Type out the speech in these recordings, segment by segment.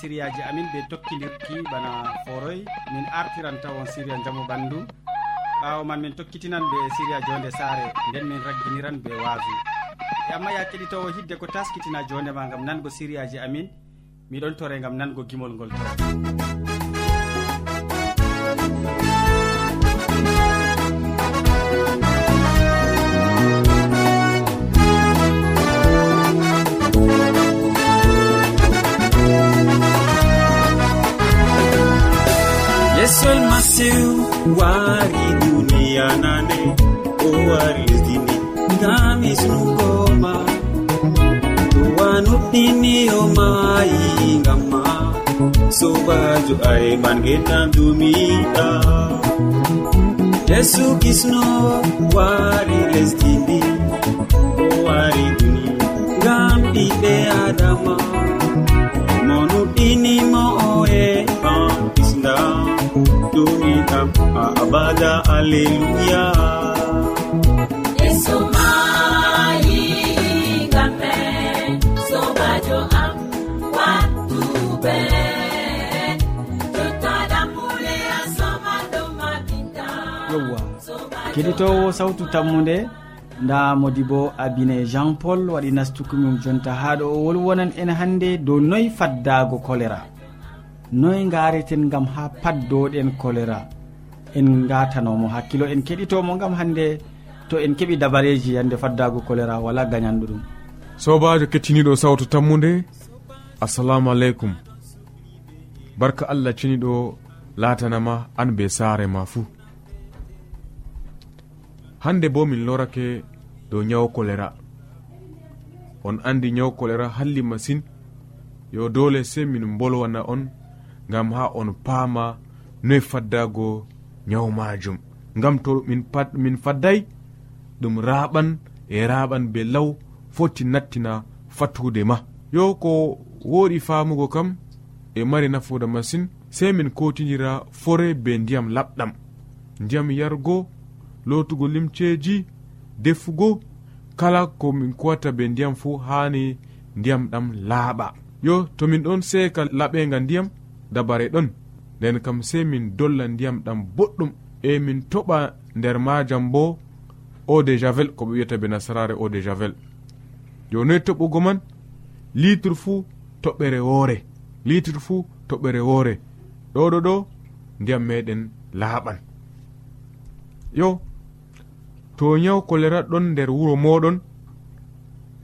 sériyaji amin ɓe tokkidirki bana foroy min artiran tawon séria jaamu ɓandu. Ɓawo man min tokkitinan ɓe séria jonde saare. Nden min ragginiran ɓe waawi. E amma ya keɗitowo hidde ko taskitina jondema gam nango sériyaji amin miɗon tore gam nango gimol ngol to. yeesol masiw wari duniyanane o wari lesdini ngam isnugoma towanuɗɗini o mayi ngamma sobajo aemangenam dumiɗa yesu kisno wari lesdini o wari duni ngam ɓiɓe adama monuɗɗinimo o ma abada alleluya yewwa keɗitowo sawtu tammude nda modi bo abine jean paul waɗi nastukumum jonta haɗo o wolwonan en hannde dow noyi faddago choléra noyi gareten gam ha paddoɗen choléra en gatanomo hakkilo en keɗitomo gam hande to en keeɓi dabareji hande faddago choléra wala gañanɗo ɗum. Sobajo kettiniɗo sawtu tammude assalamu aleykum. Barka allah ceniɗo latanama an be saare ma fuu. Hande bo min lorake dow nyawu choléra on andi nyawu choléra halli masine yo dole sey min bolwana on gam ha on paama noy faddago nyawu majum gam to min min fadday ɗum raɓan e raɓan be law foti nattina fattude ma. Yo ko woɗi famugo kam e mari nafuda masin sei min kotidira fore be ndiyam laɓɗam. Ndiyam yargo lotugo limceji defugo kala ko min kuwata be ndiyam fuu hani ndiyam ɗam laaɓa. Yo to min ɗon seeka laɓega ndiyam dabare ɗon. nden kam sei min dolla ndiyam ɗam boɗɗum e min toɓa nder majam bo eau de javel ko ɓe wiyata be nasarare eau de javel. Jonoyi toɓugo man litre fuu toɓɓere woore litre fuu toɓɓere woore. Ɗo ɗo ɗo ndiyam meɗen laaɓan. Yo to nyaw kolera ɗon nder wuro moɗon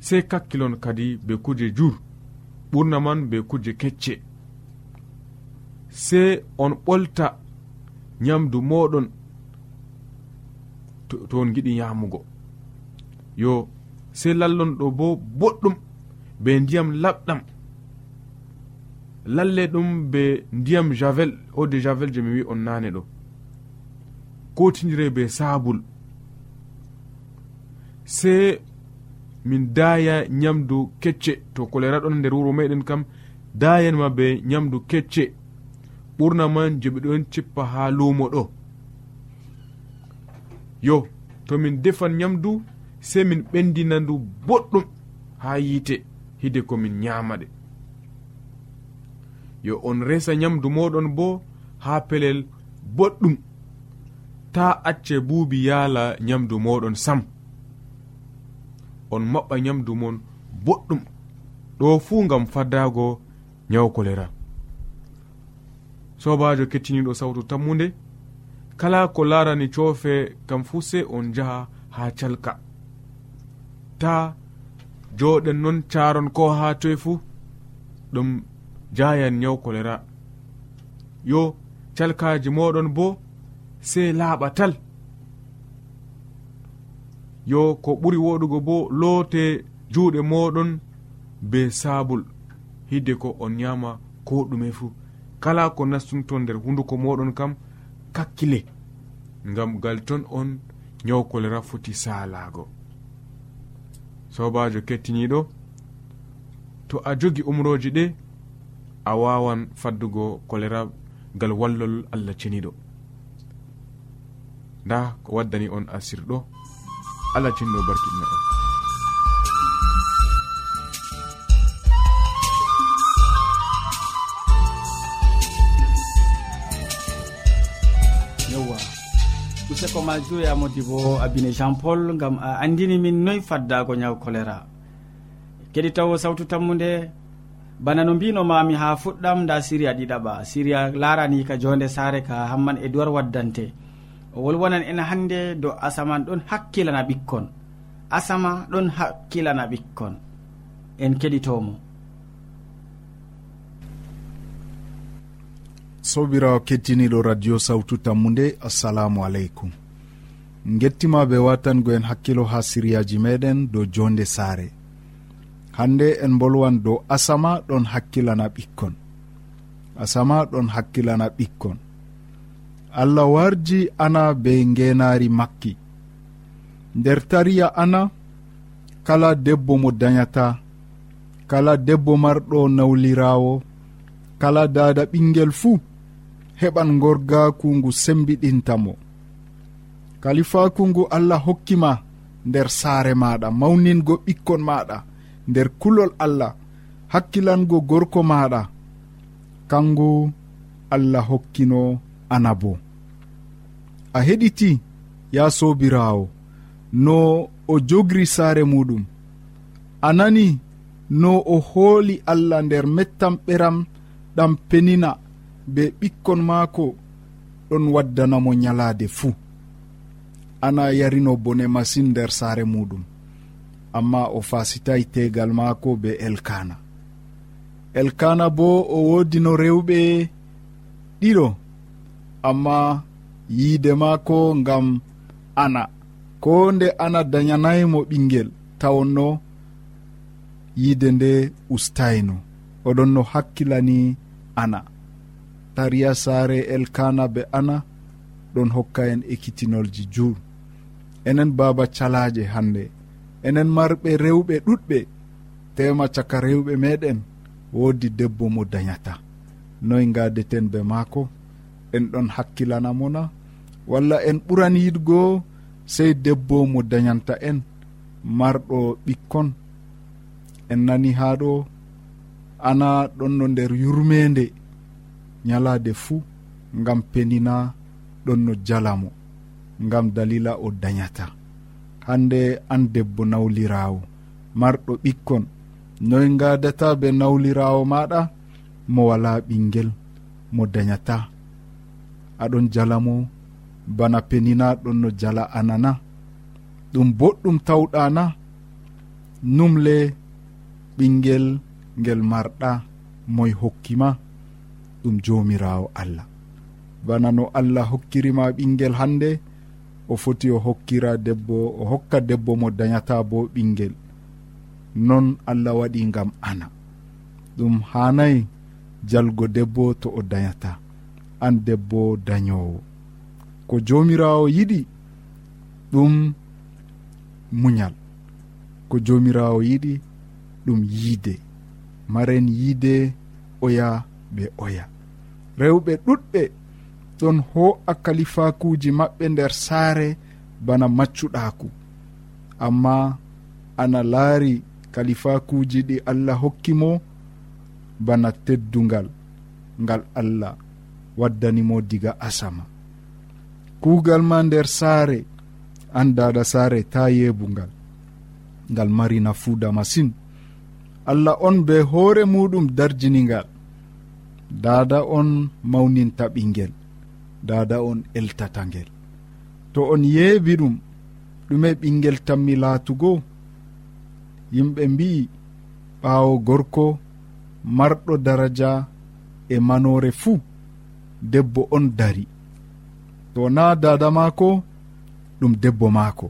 sei kakkilon kadi be kuje jur ɓurna man be kuje kecce. sey on ɓolta nyamdu moɗon to on giɗi yamugo yo sey lallon ɗo bo boɗɗum be ndiyam laɓɗam. Lalle ɗum be ndiyam javel eau de javel je mi wi on nane ɗo. Kotidire be sabul. Sey min daya nyamdu kecce to kolera ɗon nder wuro meɗen kam dayanma be nyamdu kecce. ɓurna man je ɓe ɗon cippa ha lumo ɗo. Yo to min defan nyamdu sei min ɓendina ndu boɗɗum ha yiite hide komin nyamaɗe yo on resa nyamdu moɗon bo ha pelel boɗɗum ta acce buubi yaala nyamdu moɗon sam. On maɓɓa nyamdu mon boɗɗum ɗo fuu gam faddago nyaw kolera. sobajo kettiniɗo sawtu tammude kala ko larani coofe kam fuu se on jaha ha calka. Ta joɗen noon caron ko ha toye fuu ɗum jayan nyaw kolera yo calkaji moɗon bo sey laaɓa tal. Yo ko ɓuri woɗugo bo loote juuɗe moɗon be sabul. Hidde ko on nyama ko ɗume fuu kala ko nastunto nder hunduko moɗon kam kakkile. Ngam gal ton on nyaw kolera foti salago sobajo kettiniɗo to a jogi umroji ɗe a wawan faddugo kolera gal wallol allah ceniɗo nda ko waddani on asirɗo allah ceniɗo barkiɗina on. useko ma juriyamodi bo abine jean paul gam a andini min noyi faddago nyaw choléra kedi taw sawtu tammude bana no mbinomami ha fuɗɗam nda siria ɗiɗaɓa siria larani ka jonde sare ka hamman e duwar waddante. O wolwonan en hande do asaman ɗon hakkilana ɓikkon. Asama ɗon hakkilana ɓikkon. En keɗitomo. sobirawo kettiniɗo radio sawtu tammude assalamu aleykum. Gettima be watangoen hakkilo ha siriyaji meɗen dow jonde saare. Hande en bolwan dow asama ɗon hakkilana ɓikkon. Asama ɗon hakkilana ɓikkon. Allah warji ana be ngenari makki. Nder tariya ana kala debbo mo dayata kala debbo marɗo nawlirawo kala dada ɓingel fuu heɓan gorgaku ngu sembiɗintamo. Kalifaku ngu allah hokkima nder saare maɗa mawningo ɓikkon maɗa nder kulol allah hakkilango gorko maɗa. Kangu allah hokkino ana bo. A heɗiti ya sobirawo no o jogri saare muɗum. A nani no o hooli allah nder mettam ɓeram ɗam penina. be ɓikkon maako ɗon waddanamo nyalaade fuu. Ana yarino bone masin nder saare muɗum amma o fasitay tegal maako be elkana elkana bo o wodino rewɓe ɗiɗo amma yiide maako ngam ana. Ko nde ana dayanaymo ɓingel tawonno yiide nde ustayno oɗon no hakkilani ana. tariya saare elkana be ana ɗon hokka en ekkitinolji jur enen baba calaje hande enen marɓe rewɓe ɗuɗɓe. Tema caka rewɓe meɗen woodi debbo mo dañata noy gadeten be maako en ɗon hakkilanamona walla en ɓuran yiɗgo sey debbo mo dañanta en marɗo ɓikkon. En nani ha ɗo ana ɗon no nder yurmede ñalaade fuu ngam penina ɗon no jalamo ngam dalila o dañata hande an debbo nawlirawo marɗo ɓikkon. Noy gadata be nawlirawo maɗa mo wala ɓinguel mo dañata aɗon jalamo bana penina ɗon no jala anana. Ɗum boɗɗum tawɗana numle ɓinguel ngel marɗa moy hokkima. ɗum jomirawo allah. Bana no allah hokkirima ɓinguel hande o foti o hokkira debbo o hokka debbo mo dañata bo ɓinguel non allah waɗi gam ana. Ɗum hanayi jalgo debbo to o dañata an debbo dañowo ko jomirawo yiɗi ɗum muñal. Ko jomirawo yiɗi ɗum yiide. Maren yiide oya ɓe oya. rewɓe ɗuɗɓe ɗon ho'a kalifakuji maɓɓe nder saare bana maccuɗaku amma ana laari kalifakuji ɗi allah hokkimo bana teddungal ngal allah waddanimo diga asama. Kuugal ma nder saare an dada saare ta yeebungal ngal mari nafuuda masin. Allah on be hoore muɗum darjiningal dada on mawninta ɓinguel dada on eltata ngel. To on yeebi ɗum ɗume ɓinguel tanmi laatugo yimɓe mbi'i ɓaawo gorko marɗo daraja e manore fuu debbo on dari. To na dada maako ɗum debbo maako.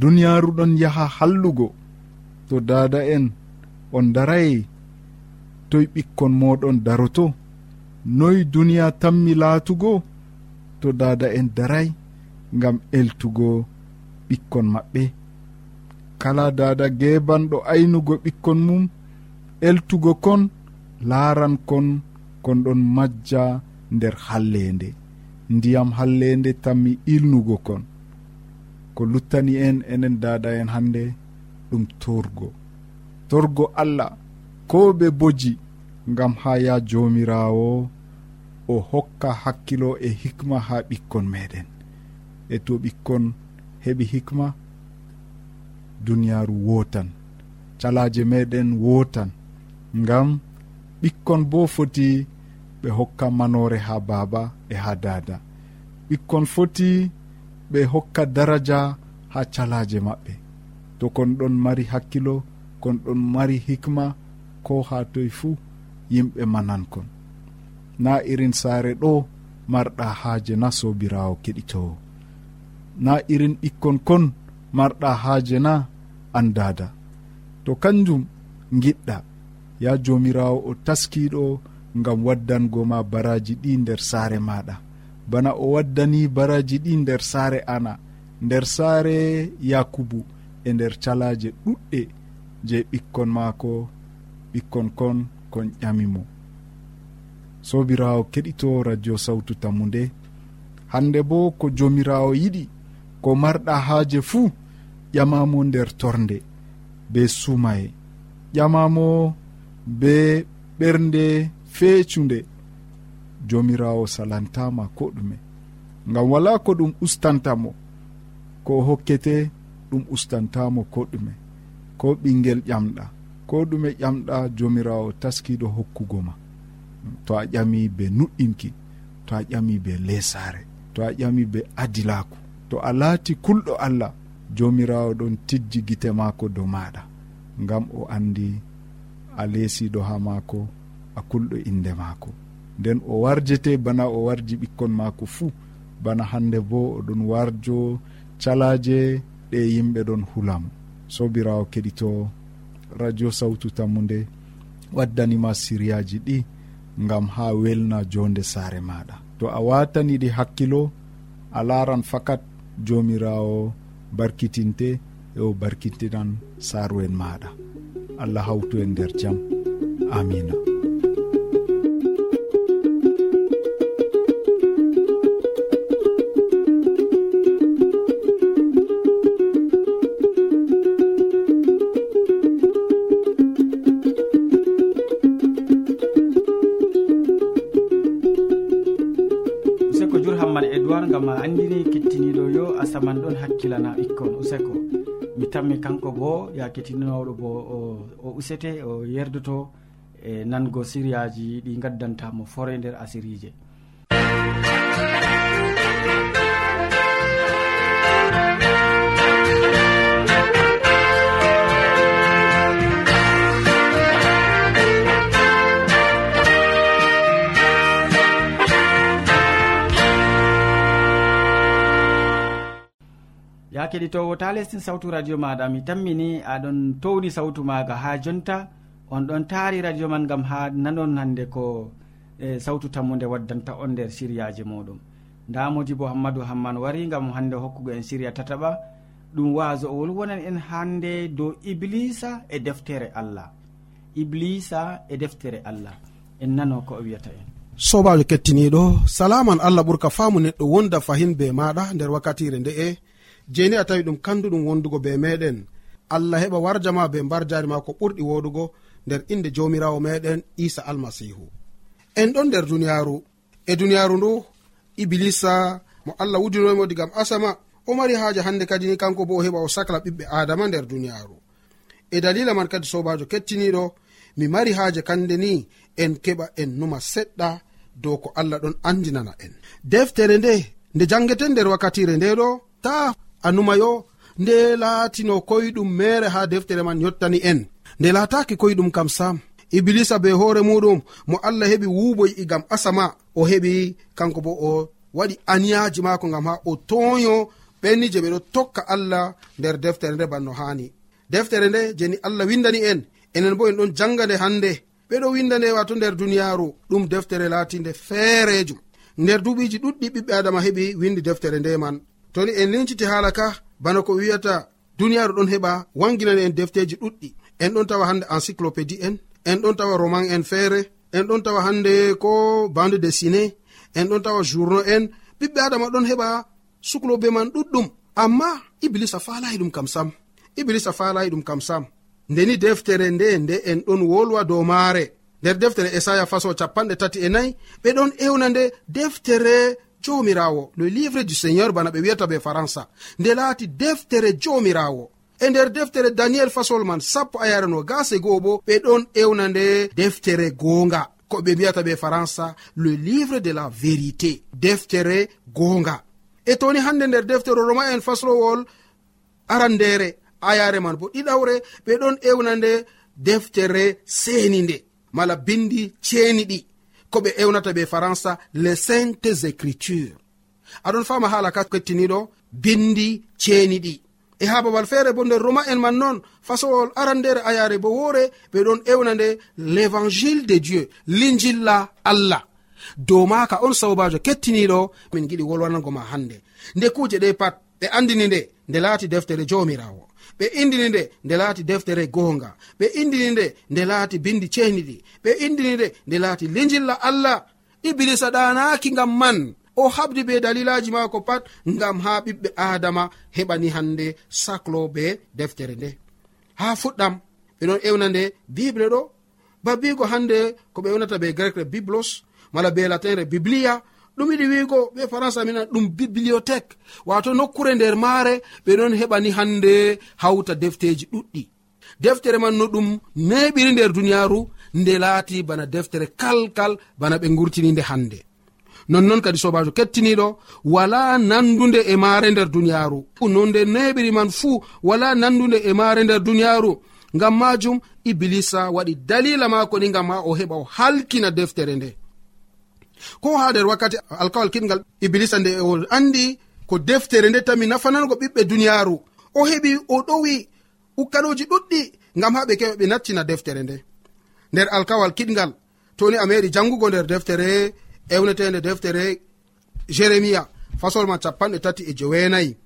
Duniyaaru ɗon yaha hallugo to dada en on darayi toye ɓikkon moɗon daroto. Noy duniya tammi laatugo to dada en daray gam eltugo ɓikkon maɓɓe. Kala dada gebanɗo aynugo ɓikkon mum eltugo kon laaran kon kon ɗon majja nder hallende. Ndiyam hallende tammi ilnugo kon. Ko luttani en enen dada en hande ɗum torgo. Torgo allah. ko ɓe boji gam ha ya jomirawo o hokka hakkilo e hikma ha ɓikkon meɗen e to ɓikkon heɓi hikma duniyaru wotan calaje meɗen wotan ngam ɓikkon bo foti ɓe hokka manore ha baba e ha dada ɓikkon foti ɓe hokka daraja ha calaje maɓɓe. To kon ɗon mari hakkilo kon ɗon mari hikma ko ha toye fuu yimɓe manan kon. Na irin saare ɗo marɗa haaje na sobirawo keɗitowo. Na irin ɓikkon kon marɗa haaje na andada to kanjum giɗɗa ya jomirawo o taskiɗo ngam waddango ma baraji ɗi nder saare maɗa bana o waddani baraji ɗi nder saare ana nder saare yakubu e nder calaje ɗuɗɗe je ɓikkon maako ɓikkon kon kon ƴamimo sobirawo keɗito radio sawtu tammu nde. Hande bo ko jomirawo yiɗi ko marɗa haaje fuu ƴamamo nder torde be sumaye ƴamamo be ɓernde feecunde. Jomirawo salantama ko ɗume. Ngam wala ko ɗum ustantamo ko hokkete ɗum ustantamo ko ɗume. Ko ɓinguel ƴamɗa. ko ɗume ƴamɗa jomirawo taskiɗo hokkugo ma. To a ƴami be nuɗɗinki to a ƴami be lesare to a ƴami be adilaku. To a laati kulɗo allah jomirawo ɗon tijji gite maako dow maɗa ngam o andi a leesiɗo ha maako a kulɗo inde maako. Nden o warjete bana o warji ɓikkon maako fuu bana hande bo oɗon warjo calaje ɗe yimɓe ɗon hulamo sobirawo keɗito radio sawtu tammu nde waddanima siriyaji ɗi gam ha welna jonde saare maɗa. To a wataniɗi hakkilo a laran fakat jomirawo barkitinte e o barkitinan saaru en maɗa. Allah hawtu en nder jaam amina. man ɗon hakkilana ɓikkon useko. Mi tammi kanko bo ya kettinoɗo bo o usete o yerdoto e nango siriyaji ɗi gaddantamo fore nder asirije. ma keɗitowo ta lestin sawtu radio maɗa mi tammini aɗon towni sawtu maga ha jonta. On ɗon taari radio man gam ha nanon hande ko e sawtu tammude waddanta on nder siriyaji muɗum. Nda modi bo hammadou hamman wari gam hande hokkugo en siriya tataɓa. Ɗum waso owol wonan en hande dow iblisa e deftere allah. Iblisa e deftere allah. En nano ko o wiyata en. Sobajo kettiniɗo salaman allah ɓurka faamu neɗɗo wonda fahin be maɗa nder wakkatire nde'e. jeni a tawi ɗum kanduɗum wondugo be meɗen. Allah heɓa warjama be mbar jari ma ko ɓurɗi woɗugo nder inde jomirawo meɗen isa almasihu en ɗon nder duniyaru e duniyaru ndu iblisa mo allah wudinoymo digam asama o mari haaja hande kadi ni kanko bo o heɓa o sahla ɓiɓɓe adama nder duniyaru e dalila man kadi sobajo kettiniɗo mi mari haaje kande ni en keɓa en numa seɗɗa dow ko allah ɗon andinana en. Deftere nde nde jangeten nder wakkatire nde ɗo ta anuma yo nde laatino koyɗum mere ha deftere man yottani en. Nde laataki koyɗum kam sam iblisa be hoore muɗum mo allah heɓi wuuboy igam e asama o heɓi kanko bo o waɗi aniyaji maako gam ha o toyo ɓenni je ɓeɗo tokka allah nder deftere nde banno hani deftere nde jeni allah windani en enen bo en ɗon janga nde hande ɓeɗo winda nde wato nder duniyaru ɗum deftere laatinde feerejum nder duɓiji ɗuɗɗi ɓiɓɓe adama heɓi windi deftere nde man. toni en linciti haala ka bana ko wiyata duniyaaru ɗon heɓa wanginani en defteji ɗuɗɗi. En ɗon tawa hannde encyclopédie en en ɗon tawa roman en feere en ɗon tawa hannde ko bande dessiné en ɗon tawa journaux en. Ɓiɓɓe adama ɗon heɓa suklobe man ɗuɗɗum. Amma iblisa faalayi ɗum kam sam. Iblisa faalayi ɗum kam sam. Ndeni deftere nde nde en ɗon wolwa dow maare. Nder deftere esaya faso capanɗe tati e nayi ɓe ɗon ewna nde deftere jomirawo le livre du seigneur bana ɓe wiyata be faransa. Nde laati deftere jomirawo e nder deftere daniel fasol man sappo ayarano gase goo bo ɓe ɗon ewna nde deftere goonga. Ko ɓe mbiyata ɓe faransa le livre de la vérité. Deftere goonga. E toni hande nder deftere roma en faslowol arandere ayare man bo ɗiɗawre ɓe ɗon ewna nde deftere seni nde mala bindi ceeni ɗi ko ɓe ewnata ɓe faransa les saintes écritures. Aɗon fama haala ka kettiniɗo bindi ceeni ɗi e ha babal feere bo nder roma en man noon fasowol aran nder ayare bo woore ɓe ɗon ewna nde l'évangile de dieu linjilla allah. Dow maka on sawbajo kettiniɗo min giɗi wolwanago ma hannde. Nde kuuje ɗe pat ɓe andini nde nde laati deftere jomirawo ɓe indini nde nde laati deftere goonga ɓe indini nde nde laati bindi ceniɗi ɓe indini nde nde laati lijilla allah. Iblisa ɗanaki ngam man. O habdi be dalilaji maako pat ngam ha ɓiɓɓe adama heɓani hande saclo be deftere nde. Ha fuɗɗam ɓeɗon ewna nde bible ɗo. Babigo hande ko ɓe ewnata be grecre biblos mala be latinre biblia ɗum yiɗi wiigo ɓe françai mina ɗum bibliothèque. Wato nokkure nder maare ɓe ɗon heɓani hande hawta defteji ɗuɗɗi. Deftere man no ɗum neɓiri nder duniyaaru nde laati bana deftere kalkal bana ɓe gurtini nde hannde nonnon kadi sobajo kettiniɗo wala nandude e maare nder duniyaaru. No nde neɓiri man fuu wala nandude e maare nder duniyaaru. Ngam majum iblisa waɗi dalila maako ni ngam ha o heɓa o halkina deftere nde. ko ha nder wakkati alkawal kiɗgal iblisa nde o andi ko deftere nde tami nafanango ɓiɓɓe duniyaaru o heɓi o ɗowi ukkaɗoji ɗuɗɗi ngam ha ɓe keɓa ɓe nattina deftere nde. Nder alkawal kiɗgal toni a meɗi jangugo nder deftere ewnetede deftere jeremia fasolma capanɗe tati e joweenayi.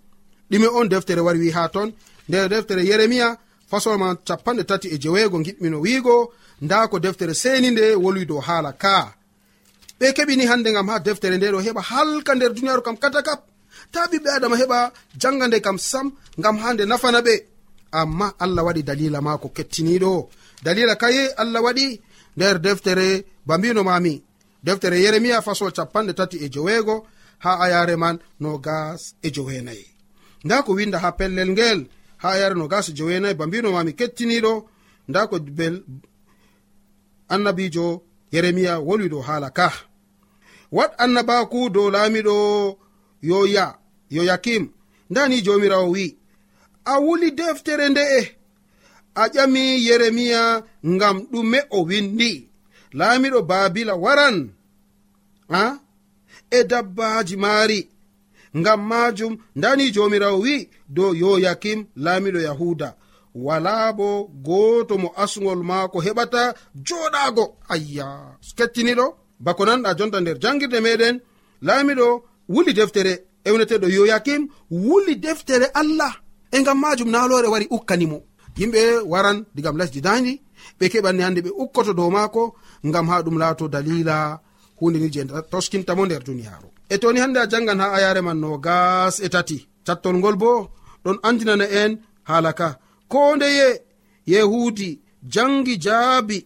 Ɗume on deftere wari wi ha ton. Nder deftere yeremia fasolma capanɗe tati e jeweego giɗmino wiigo nda ko deftere seni nde wolwi dow haala ka ɓe keɓini hande gam ha deftere nde ɗo heɓa halka nder duniyaru kam kata kap. Ta ɓiɓɓe adama heɓa janga nde kam sam gam ha nde nafana ɓe. Amma allah waɗi dalila mako kettiniɗo dalila kaye allah waɗi nder deftere ba mbino mami deftere yeremiya faso capanɗe tati e joweego ha ayare man no gas e joweenayi. Nda ko winda ha pellel ngel ha ayare no gas e joweenayi ba mbino mami kettiniɗo nda ko bel annabijo yeremiya wolwi dow haala ka. wat annabaku dow laamiɗo yoya yoyakim ndani jomirawo wi. A wuli deftere nde'e a ƴami yeremiya ngam ɗume o windi. Laamiɗo babila waran. A? E dabbaji maari. Ngam majum ndani jomirawo wi dow yoyakim laamiɗo yahuda. Wala bo gooto mo asgol maako heɓata joɗaago ayya kettiniɗo? bako nanɗa jonta nder jangirde meɗen laamiɗo wuli deftere ewneteɗo yoyakim wuli deftere allah. E ngam majum nalore wari ukkanimo. Yimɓe waran digam lesdi dandi ɓe keɓanni hande ɓe ukkoto dow maako ngam ha ɗum laato dalila hundeni je toskintamo nder duniyaaru. E toni hande a jangan ha ayare man no gas e tati. Cattol ngol bo ɗon andinana en haala ka. Ko ndeye yehudi jangi jaabi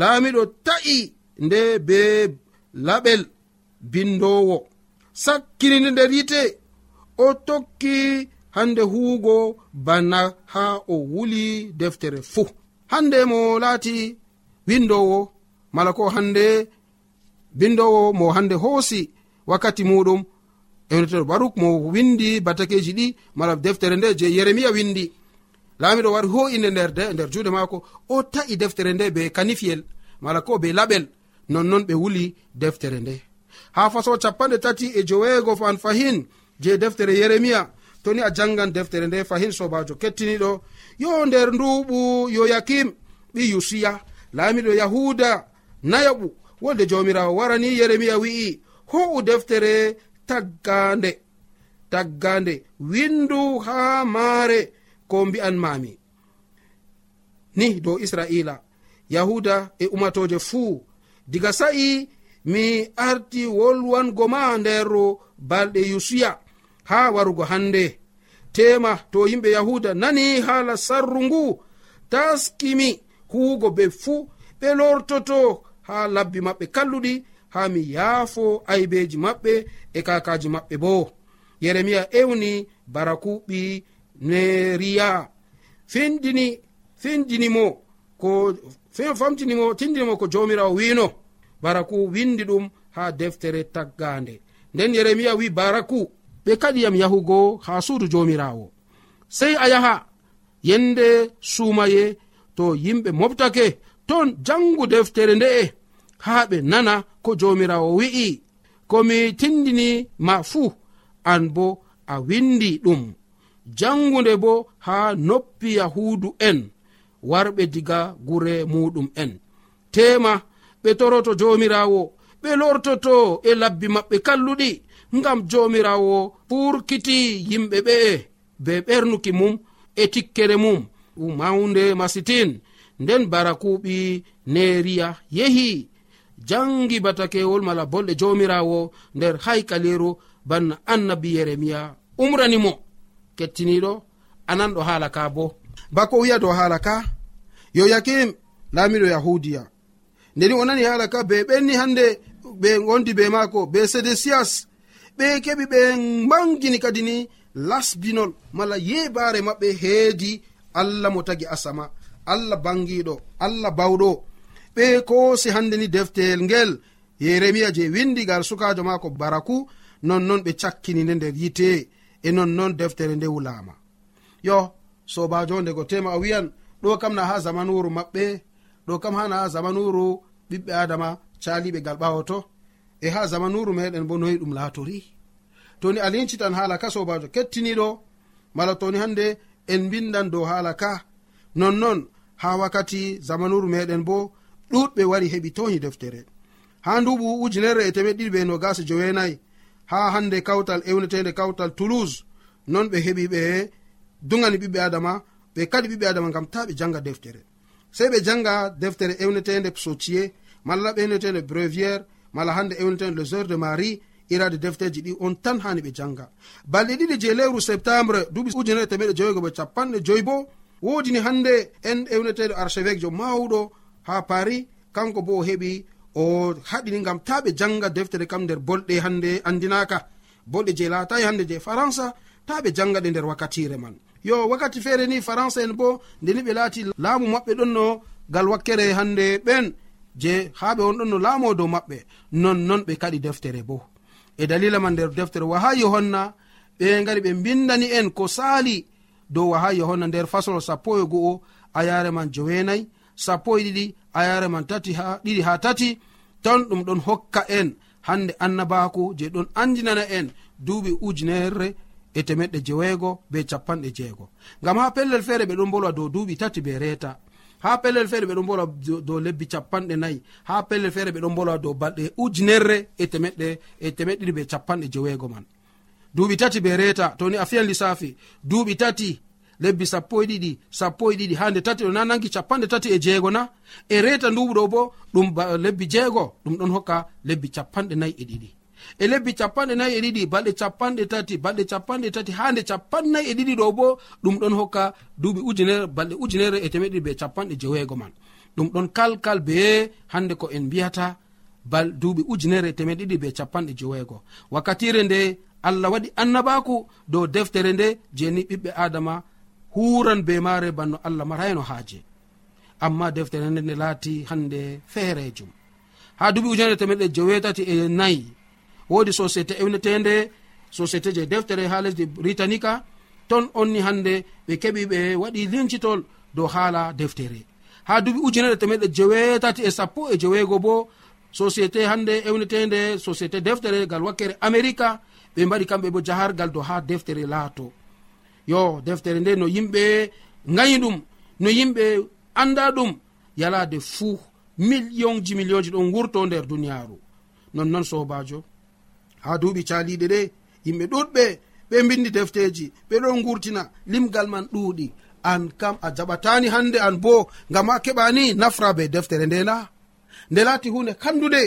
laamiɗo ta'i. nde be laɓel bindowo. Sakkirini nder yite o tokki hande huugo bana ha o wuli deftere fuu. Hande mo laati windowo mala ko hande bindowo mo hande hoosi wakkati muɗum ewneteɗo baruk mo windi batakeji ɗi mala deftere nde je yeremiya windi. Laamiɗo wari ho'inde nder de nder juuɗe maako o ta'i deftere nde be kanifiyel mala ko be laɓel. nonnon ɓe wuli deftere nde. Ha faso capanɗe tati e joweego fan fahin je deftere yeremiya toni a jangan deftere nde. Fahin sobajo kettiniɗo yo nder nduɓu yoyakim ɓi yusiya laamiɗo yahuda nayaɓu wolde jamirawo warani yeremiya wi'i ho'u deftere taggande taggande windu ha maare ko mbi'an mami ni dow israila yahuda e umatoje fuu diga sa'i mi arti wolwango ma nder balɗe yusuya ha warugo hande. Tema to yimɓe yahuda nani haala sarru ngu taskimi huugo be fuu ɓe lortoto ha labbi maɓɓe kalluɗi ha mi yaafo aybeji maɓɓe e kakaji maɓɓe bo. Yeremiya ewni barakuɓi neriya. Findini findinimo ko sey on famtinimo tindinimo ko jomirawo wino baraku windi ɗum ha deftere taggande. Nden yeremiya wi baraku ɓe kaɗiyam yahugo ha suudu jomirawo. Sey a yaha yende sumaye to yimɓe moftake ton jangu deftere nde'e ha ɓe nana ko jomirawo wi'i. Komi tindini ma fuu an bo a windi ɗum. Jangude bo ha noppi yahudu en. warɓe diga gure muɗum en. Tema ɓe toroto jomirawo ɓe lortoto e labbi maɓɓe kalluɗi ngam jomirawo ɓurkiti yimɓe ɓe'e be ɓernuki mum e tikkere mum. Mawnde masitin nden barakuɓi neriya yehi. Jangi batakewol mala bolɗe jomirawo nder haykaliru banna annabi yeremiya umranimo. Kettiniɗo anan ɗo haala ka bo. bako wiya dow haala ka? Yo yakim laamiɗo yahudiya. Ndeni o nani haala ka? Be ɓenni hannde ɓe gondi be maako be sedesias. Ɓe keɓi ɓe mbangini kadi ni lasbinol mala yebaare maɓɓe heedi. Allah mo tagi asama. Allah bangiɗo allah bawɗo. Ɓe koosi hannde ni defteyel ngel. Yeremiya je windigal sukajo maako baraku. Nonnon ɓe cakkini nde nder yite. E nonnon deftere nde wulama. Yo sobajo ndego tema a wiyan ɗo kam na ha zamanuru maɓɓe ɗo kam ha na ha zamanuru ɓiɓɓe adama caliɓe gal ɓawoto e ha zamanuru meɗen bo noyi ɗum laatori. Toni a lincitan haala ka sobajo kettiniɗo mala toni hande en bindan dow haala ka. Nonnon ha wakkati zamanuru meɗen bo ɗuɗɓe wari heɓi toyi deftere. Ha nduɓu ujunerre e temeɗ ɗiɗi ɓe no gasa jowenayi ha hande kawtal ewnetede kawtal toulouse non ɓe heɓi ɓe dugani ɓiɓɓe adama ɓe kadi ɓiɓɓe adama gam ta ɓe janga deftere. Sei ɓe janga deftere ewnetede psotier malla ewnetende breviére mala hande ewnetede les heures de marie irade defteji ɗi on tan hani ɓe janga. Balɗe ɗiɗi je lewru septembre duɓi ujunere temeɗe jowigo ɓe capanɗe joyi bo wodini hande en ewneteɗo archevêque jo mawɗo ha paris kanko bo o heɓi o haɗini gam ta ɓe janga deftere kam nder bolɗe hande andinaka. Bolɗe je laatayi hande je faransa ta ɓe janga ɗe nder wakkatire man. yo wakkati feere ni france en bo ndeni ɓe laati laamu maɓɓe ɗon no gal wakkere hande ɓen je ha ɓe on ɗon no laamo dow maɓɓe nonnon ɓe kaɗi deftere bo. E dalila man nder deftere waha yohanna ɓe gari ɓe bindani en ko saali dow waha yohanna nder fasol sappo e go'o ayare man joweenayi sappo e ɗiɗi ayare man tati ha ɗiɗi ha tati ton ɗum ɗon hokka en hande annabako je ɗon andinana en duuɓi ujunerre e temeɗɗe jeweego be capanɗe jeego. Ngam ha pellel feere ɓe ɗon bolwa dow duuɓi tati be reeta. Ha pellel feere ɓe ɗon bolwa dow lebbi capanɗe nayi. Ha pellel feere ɓe ɗon bolwa dow balɗe ujunerre e temeɗɗe e temeɗɗiɗi be capanɗe jeweego man. Duuɓi tati be reeta to ni a fiyan lissafi duuɓi tati lebbi sappo e ɗiɗi sappo e ɗiɗi ha nde tati ɗo na nangi capanɗe tati e jeego na e reeta nduɓu ɗo bo ɗum lebbi jeego ɗum ɗon hokka lebbi capanɗe nayi e ɗiɗi. e lebbi capanɗe nayi e ɗiɗi balɗe capanɗe tati balɗe capanɗe tati ha nde capannayi e ɗiɗi ɗo bo ɗum ɗon hokka duuɓi ujunere balɗe ujunere e temeɗiɗi be capanɗe jeweego man. Ɗum ɗon kalkal be hande ko en mbiyata bal duuɓi ujunere e temeɗiɗi be capanɗe jeweego. Wakkatire nde allah waɗi annabaku dow deftere nde jeni ɓiɓɓe adama huran be mare banno allah marayno haaje. Amma deftere nde nde laati hande feerejum ha duuɓi ujunere temeɗe jewetati e, e nayi wodi société ewnetende société je deftere ha lesdi britanica ton onni hande ɓe keɓi ɓe waɗi lincitol dow haala deftere. Ha duuɓi ujunere temeɗe jewetati e sappo e jeweego bo société hande ewnetende société deftere gal wakkere america ɓe mbaɗi kamɓe bo jahargal dow ha deftere laato. Yo deftere nde no yimɓe gayi ɗum no yimɓe anda ɗum yalade fuu millionji millionji ɗon wurto nder duniyaaru. Nonnoon sobajo. ha duuɓi caliɗe ɗe. Yimɓe ɗuɗɓe ɓe bindi defteji ɓe ɗon gurtina limgal man ɗuuɗi. An kam a jaɓatani hande an bo ngam a keɓani nafra be deftere ndena nde laati hunde kandude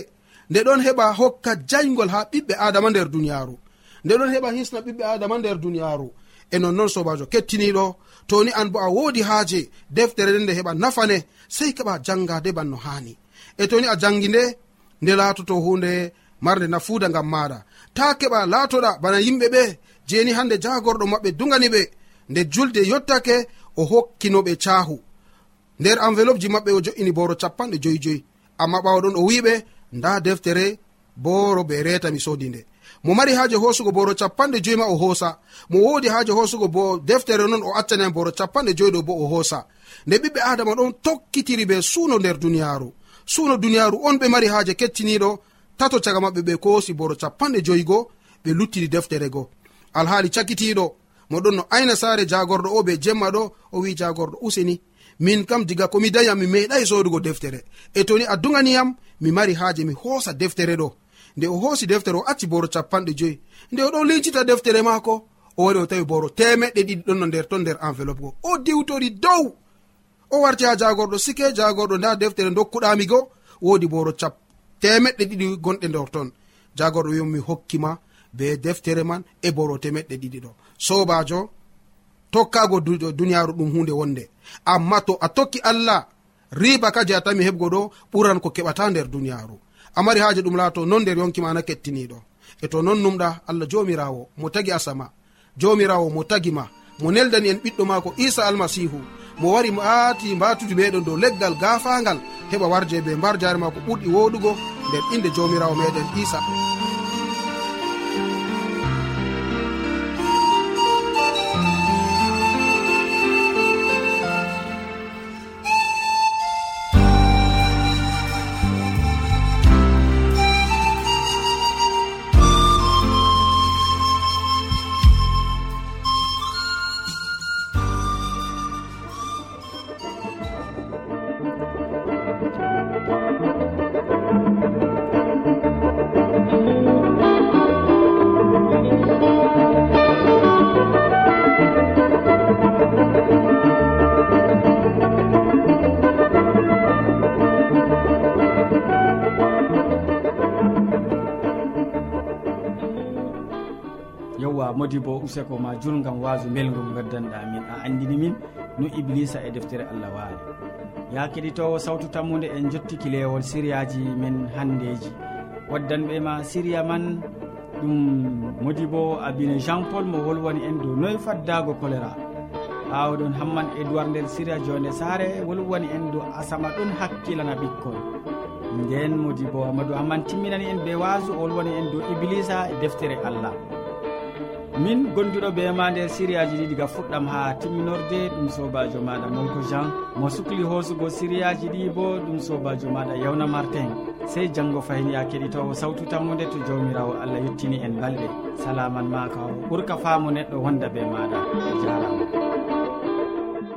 nde ɗon heɓa hokka jaygol ha ɓiɓɓe adama nder duniyaru nde ɗon heɓa hisna ɓiɓɓe adama nder duniyaru e nonnoon sobajo kettiniɗo toni an bo a wodi haaje deftere nde nde heɓa nafane sei keɓa jangade banno hani e toni a jangi nde nde laatoto hunde marde nafuuda ngam maɗa ta keɓa laatoɗa bana yimɓe ɓe jeni hande jagorɗo maɓɓe dugani ɓe nde julde yottake o hokkinoɓe caahu. Nder envelope ji maɓɓe o jo'ini boro capanɗe joyi joyi amma ɓawaɗon o wiɓe nda deftere boro be reta mi sodi nde. Mo mari haaje hosugo boro capanɗe joyi ma o hoosa. Mo wodi haaje hosugo bo deftere non o accaniyam boro capanɗe joyi ɗo bo o hoosa. Nde ɓiɓɓe adama ɗon tokkitiri be suuno nder duniyaaru. Suuno duniyaaru on ɓe mari haaje kettiniɗo tato caga maɓɓe ɓe kosi boro capanɗe joyigo ɓe luttidi deftere go. Alhaali cakitiɗo moɗon no ayna saare jagorɗo o ɓe jemma ɗo o wi jagorɗo useni. Min kam diga komi dayam mi meeɗai sodugo deftere. E toni a duganiyam mi mari haaje mi hoosa deftere ɗo. Nde o hoosi deftere o acci boro capanɗe joyi. Nde o ɗon lincita deftere maako o wari o tawi boro temeɗɗe ɗiɗi ɗon no nder ton nder enveloppe go. O diwtori dow! O warti ha jagorɗo sike jagorɗo nda deftere dokkuɗami go woodi boro cap temeɗɗe ɗiɗi gonɗe nder ton. Jagorɗo wi'um mi hokkima be deftere man e boro temeɗɗe ɗiɗi ɗo. Sobajo tokkago duniyaru ɗum hunde wonde. Amma to a tokki allah riba ka je a tami heɓgo ɗo ɓuran ko keɓata nder duniyaru amari haji ɗum laato non nder yonkimana kettiniɗo e to non numɗa allah jomirawo mo tagi asama. Jomirawo mo tagima mo neldani en ɓiɗɗo maako isa almasihu mo wari aati mbatude meɗon dow leggal gafangal heɓa warje be mbar jare ma ko ɓurɗi woɗugo nder inde jawmirawo meɗen isa. yewwa modi bo useko ma jur gam waso belgum gaddanɗa min a andini min no iblisa e deftere allah waali. Ya keɗitowo sawtu tammude en jottiki lewol siriyaji men handeji waddanɓe ma siriya man ɗum modi bo abine jean paul mo wolwoni en dow noye faddago choléra awɗon hamman e duwar nder siriya jonde saare wolwoni en dow asama ɗon hakkilana ɓikkol nden modi bo amadou hamman timminani en ɓe waso o wolwani en dow iblisa e deftere allah. min gonduɗo be ma nder sériyaji ɗi diga fuɗɗam ha timminorde ɗum sobajo maɗa molko jean. Mo sukli hoosugo sériyaji ɗi bo ɗum sobajo maɗa yawna martin. Sey janggo fayin ya keɗitowo sawtu tammude to jawmirawo allah yettini en balɗe. Salaman ma ka ɓurka faamu neɗɗo wonda be maɗa. Jarama.